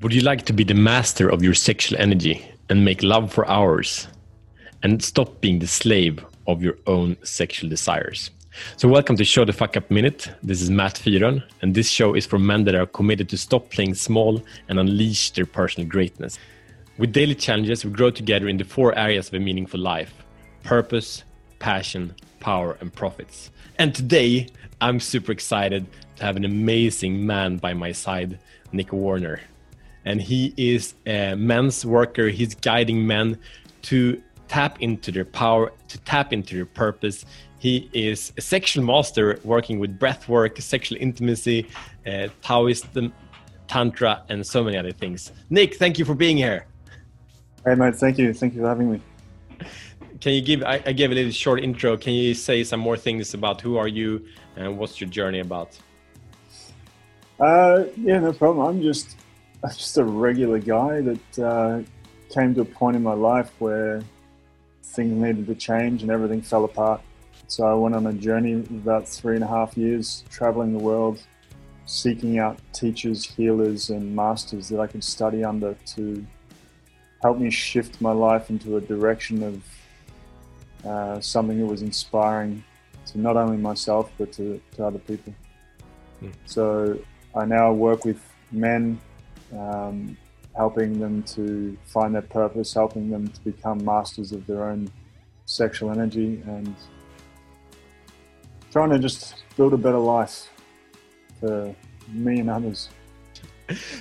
Would you like to be the master of your sexual energy and make love for hours and stop being the slave of your own sexual desires? So, welcome to Show the Fuck Up Minute. This is Matt Fyron, and this show is for men that are committed to stop playing small and unleash their personal greatness. With daily challenges, we grow together in the four areas of a meaningful life purpose, passion, power, and profits. And today, I'm super excited to have an amazing man by my side, Nick Warner. And he is a men's worker. He's guiding men to tap into their power, to tap into their purpose. He is a sexual master working with breath work, sexual intimacy, uh, Taoism, Tantra, and so many other things. Nick, thank you for being here. Hey, mate. Thank you. Thank you for having me. Can you give? I, I gave a little short intro. Can you say some more things about who are you and what's your journey about? Uh, yeah, no problem. I'm just just a regular guy that uh, came to a point in my life where things needed to change and everything fell apart. So I went on a journey of about three and a half years, traveling the world, seeking out teachers, healers, and masters that I could study under to help me shift my life into a direction of uh, something that was inspiring to not only myself but to, to other people. Mm. So I now work with men, um, helping them to find their purpose, helping them to become masters of their own sexual energy, and trying to just build a better life for me and others.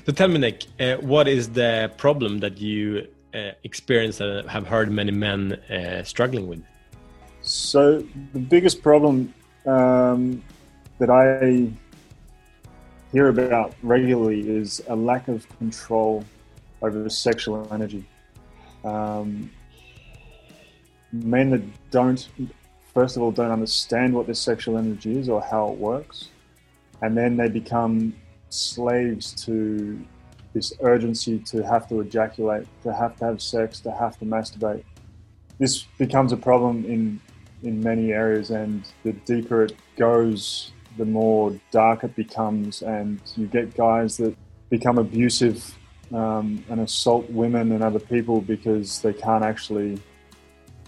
So tell me, Nick, uh, what is the problem that you uh, experience and have heard many men uh, struggling with? So the biggest problem um, that I hear about regularly is a lack of control over sexual energy. Um, men that don't, first of all, don't understand what this sexual energy is or how it works, and then they become slaves to this urgency to have to ejaculate, to have to have sex, to have to masturbate. This becomes a problem in in many areas, and the deeper it goes, the more dark it becomes, and you get guys that become abusive um, and assault women and other people because they can't actually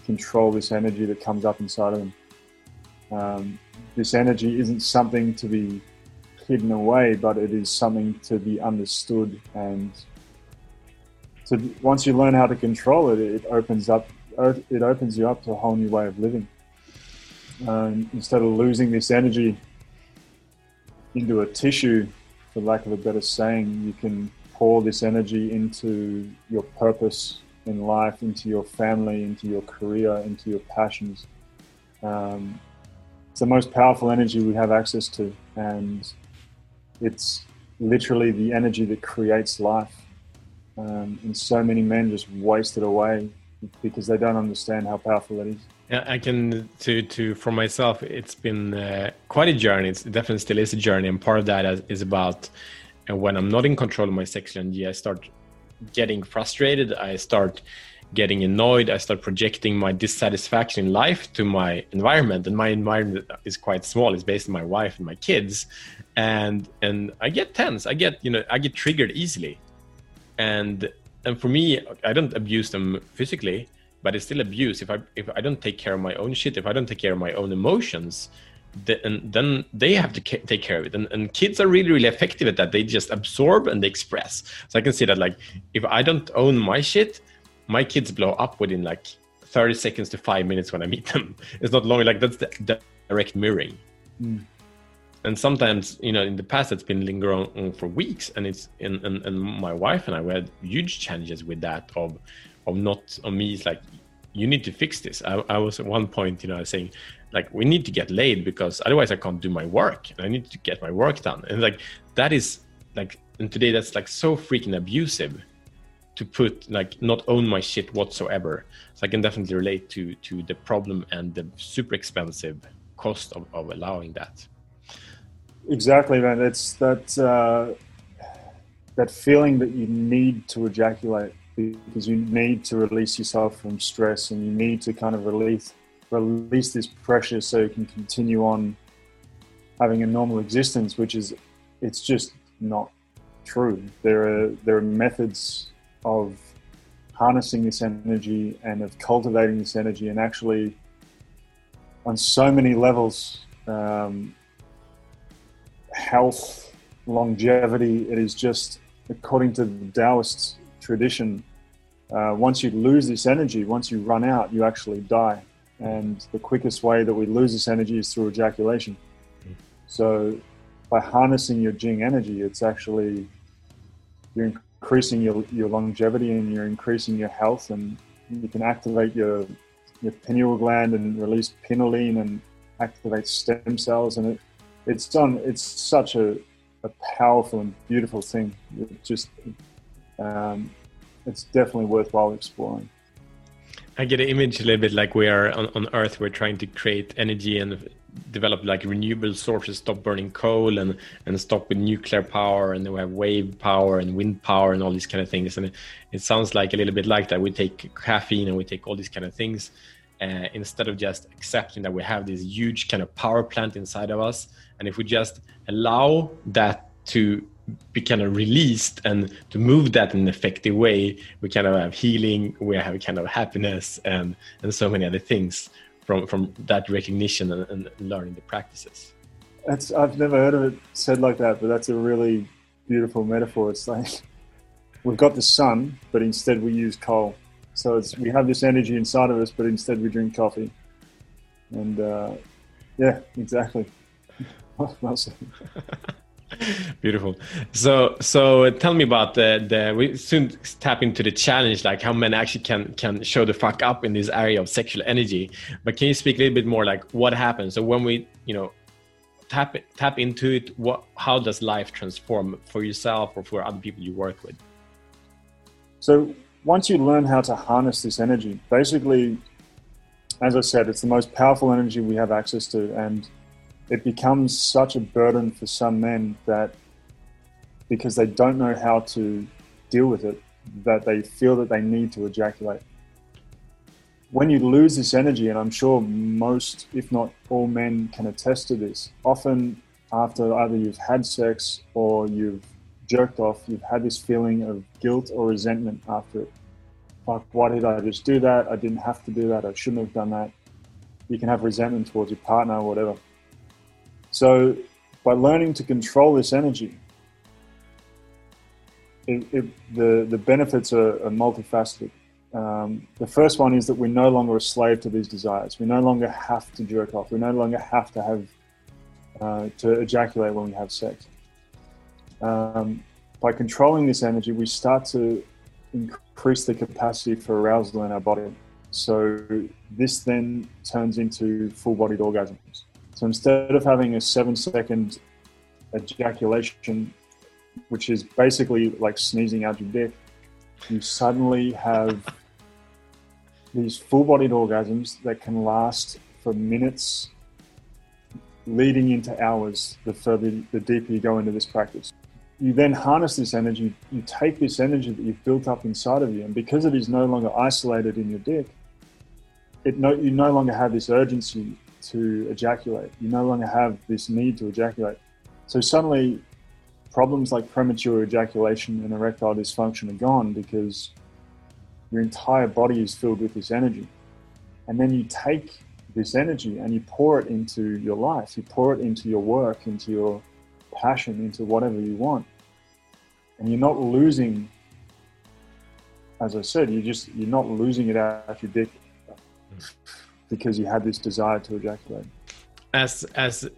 control this energy that comes up inside of them. Um, this energy isn't something to be hidden away, but it is something to be understood. And to, once you learn how to control it, it opens up. It opens you up to a whole new way of living um, instead of losing this energy into a tissue, for lack of a better saying, you can pour this energy into your purpose in life, into your family, into your career, into your passions. Um, it's the most powerful energy we have access to, and it's literally the energy that creates life. Um, and so many men just waste it away because they don't understand how powerful it is. Yeah, I can to to for myself. It's been uh, quite a journey. It definitely still is a journey, and part of that is about uh, when I'm not in control of my sexual energy, I start getting frustrated. I start getting annoyed. I start projecting my dissatisfaction in life to my environment, and my environment is quite small. It's based on my wife and my kids, and and I get tense. I get you know I get triggered easily, and and for me, I don't abuse them physically but it's still abuse. If i if i don't take care of my own shit if i don't take care of my own emotions then then they have to take care of it. And, and kids are really really effective at that. They just absorb and they express. So i can see that like if i don't own my shit my kids blow up within like 30 seconds to five minutes when i meet them. It's not long. Like that's the direct mirroring. Mm. And sometimes you know in the past it's been lingering on for weeks. And it's and, and, and my wife and i we had huge challenges with that of of not on me it's like you need to fix this. I, I, was at one point you know saying like we need to get laid because otherwise i can't do my work. And i need to get my work done. And like that is like and today that's like so freaking abusive to put like not own my shit whatsoever. So i can definitely relate to to the problem and the super expensive cost of, of allowing that exactly man it's that uh that feeling that you need to ejaculate because you need to release yourself from stress and you need to kind of release release this pressure so you can continue on having a normal existence which is it's just not true. There are there are methods of harnessing this energy and of cultivating this energy, and actually, on so many levels, um, health, longevity. It is just according to the Taoist tradition. Uh, once you lose this energy, once you run out, you actually die. And the quickest way that we lose this energy is through ejaculation. So, by harnessing your Jing energy, it's actually you're increasing your, your longevity and you're increasing your health, and you can activate your your pineal gland and release pinoline and activate stem cells, and it, it's done. It's such a, a powerful and beautiful thing. It just um, it's definitely worthwhile exploring. I get an image a little bit like we are on, on Earth. We're trying to create energy and develop like renewable sources, stop burning coal and and stop with nuclear power, and then we have wave power and wind power and all these kind of things. And it, it sounds like a little bit like that. We take caffeine and we take all these kind of things uh, instead of just accepting that we have this huge kind of power plant inside of us. And if we just allow that to be kind of released and to move that in an effective way, we kind of have healing, we have kind of happiness and, and so many other things from, from that recognition and, and learning the practices. That's, I've never heard of it said like that, but that's a really beautiful metaphor. It's like we've got the sun, but instead we use coal. So it's we have this energy inside of us, but instead we drink coffee. And uh, yeah, exactly. Beautiful. So, so tell me about the the. We soon tap into the challenge, like how men actually can can show the fuck up in this area of sexual energy. But can you speak a little bit more, like what happens? So when we, you know, tap tap into it, what how does life transform for yourself or for other people you work with? So once you learn how to harness this energy, basically, as I said, it's the most powerful energy we have access to, and it becomes such a burden for some men that because they don't know how to deal with it, that they feel that they need to ejaculate. When you lose this energy, and I'm sure most, if not all men, can attest to this, often after either you've had sex or you've jerked off, you've had this feeling of guilt or resentment after it. Like, why did I just do that? I didn't have to do that. I shouldn't have done that. You can have resentment towards your partner or whatever. So, by learning to control this energy, it, it, the, the benefits are, are multifaceted. Um, the first one is that we're no longer a slave to these desires. We no longer have to jerk off. We no longer have to have uh, to ejaculate when we have sex. Um, by controlling this energy, we start to increase the capacity for arousal in our body. So this then turns into full-bodied orgasms. So instead of having a seven second ejaculation, which is basically like sneezing out your dick, you suddenly have these full bodied orgasms that can last for minutes, leading into hours the further, the deeper you go into this practice. You then harness this energy, you take this energy that you've built up inside of you, and because it is no longer isolated in your dick, it no, you no longer have this urgency to ejaculate. You no longer have this need to ejaculate. So suddenly, problems like premature ejaculation and erectile dysfunction are gone because your entire body is filled with this energy. And then you take this energy and you pour it into your life, you pour it into your work, into your passion, into whatever you want. And you're not losing, as I said, you just you're not losing it out your dick because you had this desire to ejaculate. As as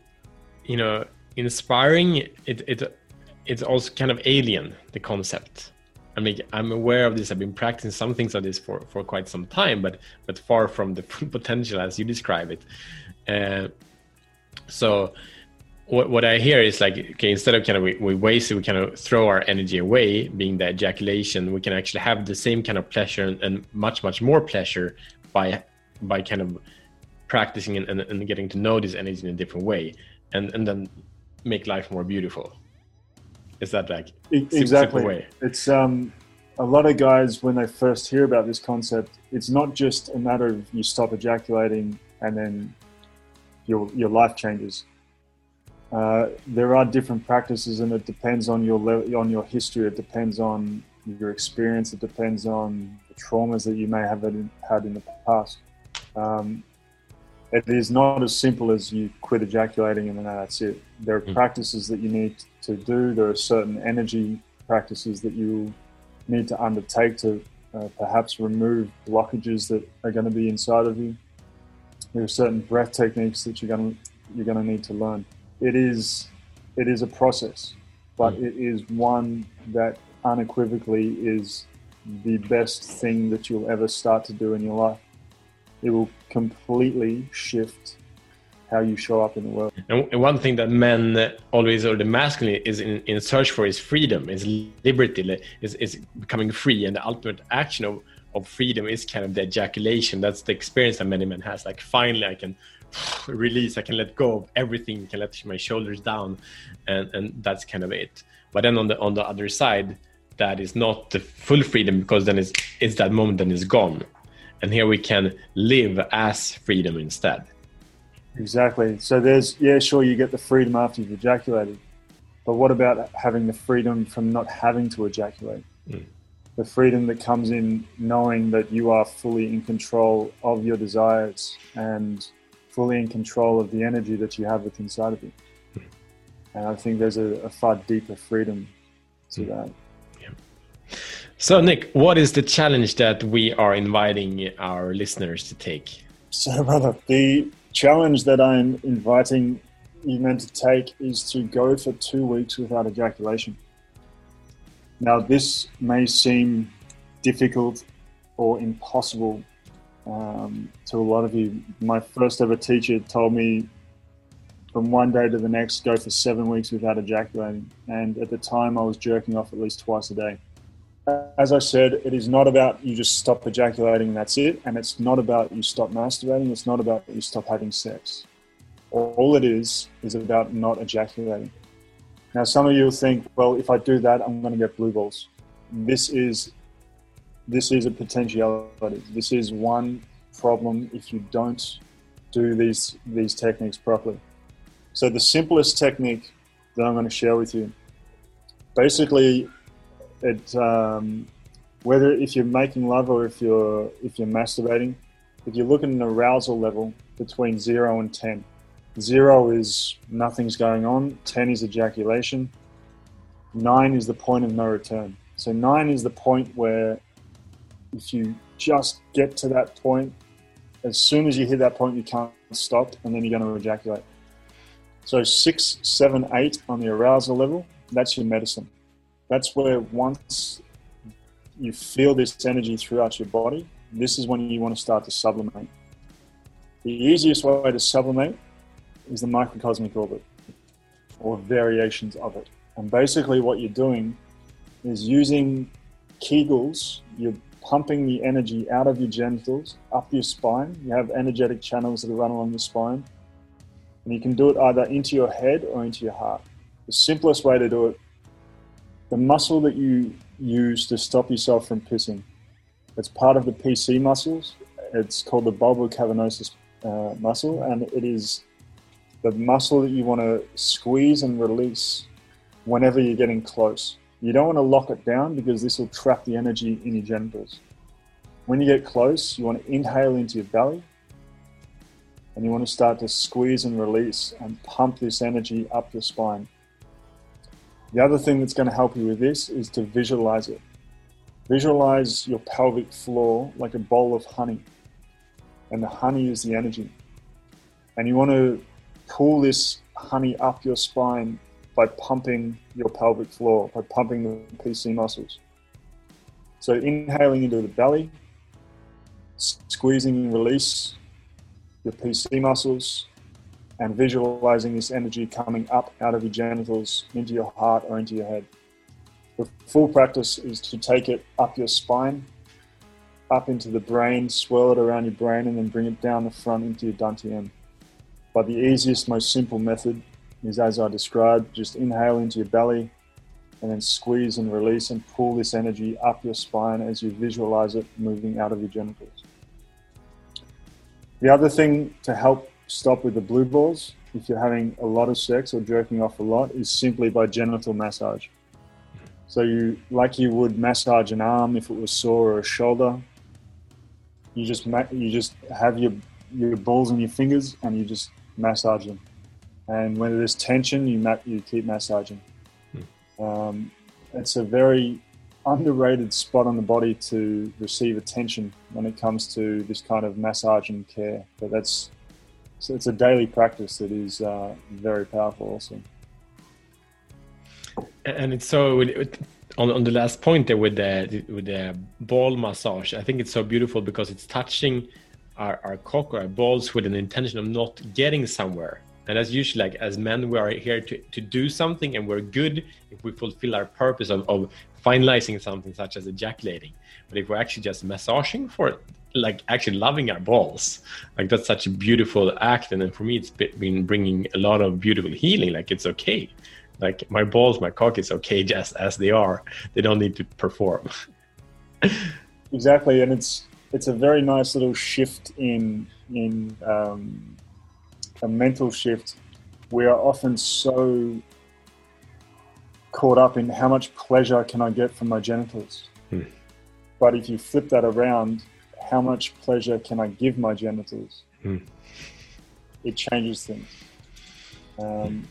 you know, inspiring. It it it's also kind of alien the concept. I mean, I'm aware of this. I've been practicing some things of this for for quite some time, but but far from the full potential as you describe it. Uh, so. What, what I hear is like okay instead of kind of we, we waste it we kind of throw our energy away being the ejaculation we can actually have the same kind of pleasure and, and much much more pleasure by by kind of practicing and, and, and, getting to know this energy in a different way and and then make life more beautiful. Is that like exactly. way? it's um a lot of guys when they first hear about this concept it's not just a matter of you stop ejaculating and then your your life changes Uh, there are different practices, and it depends on your le- on your history. It depends on your experience. It depends on the traumas that you may have had in the past. Um, it is not as simple as you quit ejaculating and then that's it. There are mm. practices that you need to do. There are certain energy practices that you need to undertake to uh, perhaps remove blockages that are going to be inside of you. There are certain breath techniques that you're going to you're going to need to learn. It is it is a process, but mm. it is one that unequivocally is the best thing that you'll ever start to do in your life it will completely shift how you show up in the world. And one thing that men always, or the masculine, is in, in search for is freedom, is liberty, is, is becoming free. And the ultimate action of, of freedom is kind of the ejaculation. That's the experience that many men has. Like finally, I can release, I can let go of everything, I can let my shoulders down, and, and that's kind of it. But then on the on the other side, that is not the full freedom because then it's it's that moment then it's gone and here we can live as freedom instead exactly so there's yeah sure you get the freedom after you've ejaculated but what about having the freedom from not having to ejaculate mm. the freedom that comes in knowing that you are fully in control of your desires and fully in control of the energy that you have within inside of you mm. and i think there's a, a far deeper freedom to mm. that so, Nick, what is the challenge that we are inviting our listeners to take? So, brother, the challenge that I'm inviting you men to take is to go for two weeks without ejaculation. Now, this may seem difficult or impossible um, to a lot of you. My first ever teacher told me from one day to the next, go for seven weeks without ejaculating. And at the time, I was jerking off at least twice a day as I said, it is not about you just stop ejaculating that's it. And it's not about you stop masturbating. It's not about you stop having sex. All it is is about not ejaculating. Now, some of you will think, well, if I do that, I'm going to get blue balls. This is this is a potentiality. This is one problem if you don't do these these techniques properly. So the simplest technique that I'm going to share with you, basically, it um, whether if you're making love or if you're if you're masturbating, if you look at an arousal level between zero and ten, zero is nothing's going on, ten is ejaculation, nine is the point of no return. So nine is the point where if you just get to that point, as soon as you hit that point, you can't stop, and then you're going to ejaculate. So six, seven, eight on the arousal level, that's your medicine that's where once you feel this energy throughout your body, this is when you want to start to sublimate. The easiest way to sublimate is the microcosmic orbit or variations of it. And basically, what you're doing is using Kegels, you're pumping the energy out of your genitals up your spine. You have energetic channels that run along your spine. And you can do it either into your head or into your heart. The simplest way to do it the muscle that you use to stop yourself from pissing, it's part of the PC muscles. It's called the bulbocavernosus uh, muscle, and it is the muscle that you want to squeeze and release whenever you're getting close. You don't want to lock it down because this will trap the energy in your genitals. When you get close, you want to inhale into your belly and you want to start to squeeze and release and pump this energy up your spine. The other thing that's going to help you with this is to visualize it. Visualize your pelvic floor like a bowl of honey, and the honey is the energy. And you want to pull this honey up your spine by pumping your pelvic floor, by pumping the PC muscles. So, inhaling into the belly, squeezing and release your PC muscles, and visualizing this energy coming up out of your genitals into your heart or into your head. The full practice is to take it up your spine, up into the brain, swirl it around your brain, and then bring it down the front into your dantian. But the easiest, most simple method is as I described just inhale into your belly and then squeeze and release and pull this energy up your spine as you visualize it moving out of your genitals. The other thing to help stop with the blue balls if you're having a lot of sex or jerking off a lot is simply by genital massage. So you, like you would massage an arm if it was sore or a shoulder, you just you just have your your balls in your fingers and you just massage them. And when there's tension, you ma- you keep massaging. Hmm. Um, it's a very underrated spot on the body to receive attention when it comes to this kind of massage and care. But that's so it's a daily practice that is uh, very powerful also. And it's so on, on the last point there with the with the ball massage. I think it's so beautiful because it's touching our, our cock or our balls with an intention of not getting somewhere. And as usually, like as men, we are here to, to do something, and we're good if we fulfill our purpose of, of finalizing something such as ejaculating. But if we're actually just massaging for like actually loving our balls, like that's such a beautiful act. And then for me, it's been bringing a lot of beautiful healing. Like it's okay. Like my balls, my cock is okay just as they are. They don't need to perform. exactly, and it's it's a very nice little shift in in um, a mental shift. We are often so caught up in how much pleasure can I get from my genitals. Hmm. But if you flip that around, how much pleasure can I give my genitals? Hmm. It changes things. Um,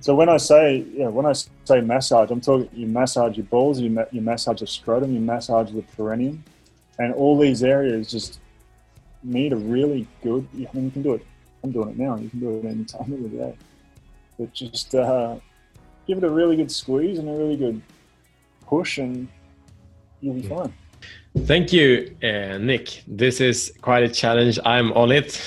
so when I say, yeah, when I say massage, I'm talking you massage your balls, you, ma- you massage the scrotum, you massage the perineum, and all these areas just need a really good. I mean, you can do it. I'm doing it now. You can do it any time of the day. But just uh, give it a really good squeeze and a really good push, and you'll be fine. Thank you, uh, Nick. This is quite a challenge. I'm on it.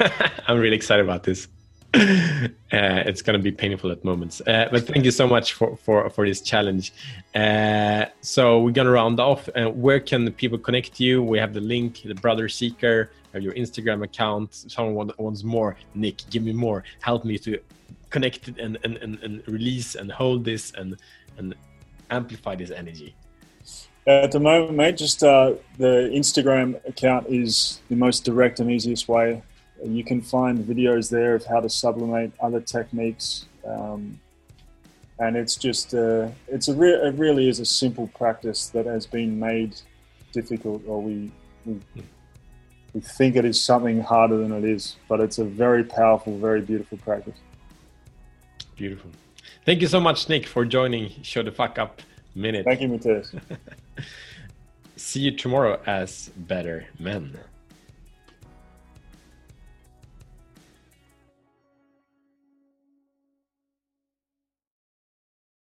I'm really excited about this. Uh, it's going to be painful at moments, uh, but thank you so much for for, for this challenge. Uh, so we're going to round off. Uh, where can people connect to you? We have the link, the Brother Seeker, your Instagram account. Someone wants more. Nick, give me more. Help me to connect and, and, and, and release and hold this and and amplify this energy. At the moment, mate, just uh, the Instagram account is the most direct and easiest way. You can find videos there of how to sublimate other techniques, um, and it's just uh, it's a re- it really is a simple practice that has been made difficult, or we, we we think it is something harder than it is, but it's a very powerful, very beautiful practice. Beautiful. Thank you so much, Nick, for joining Show the Fuck Up Minute. Thank you, Matthias. See you tomorrow as better men.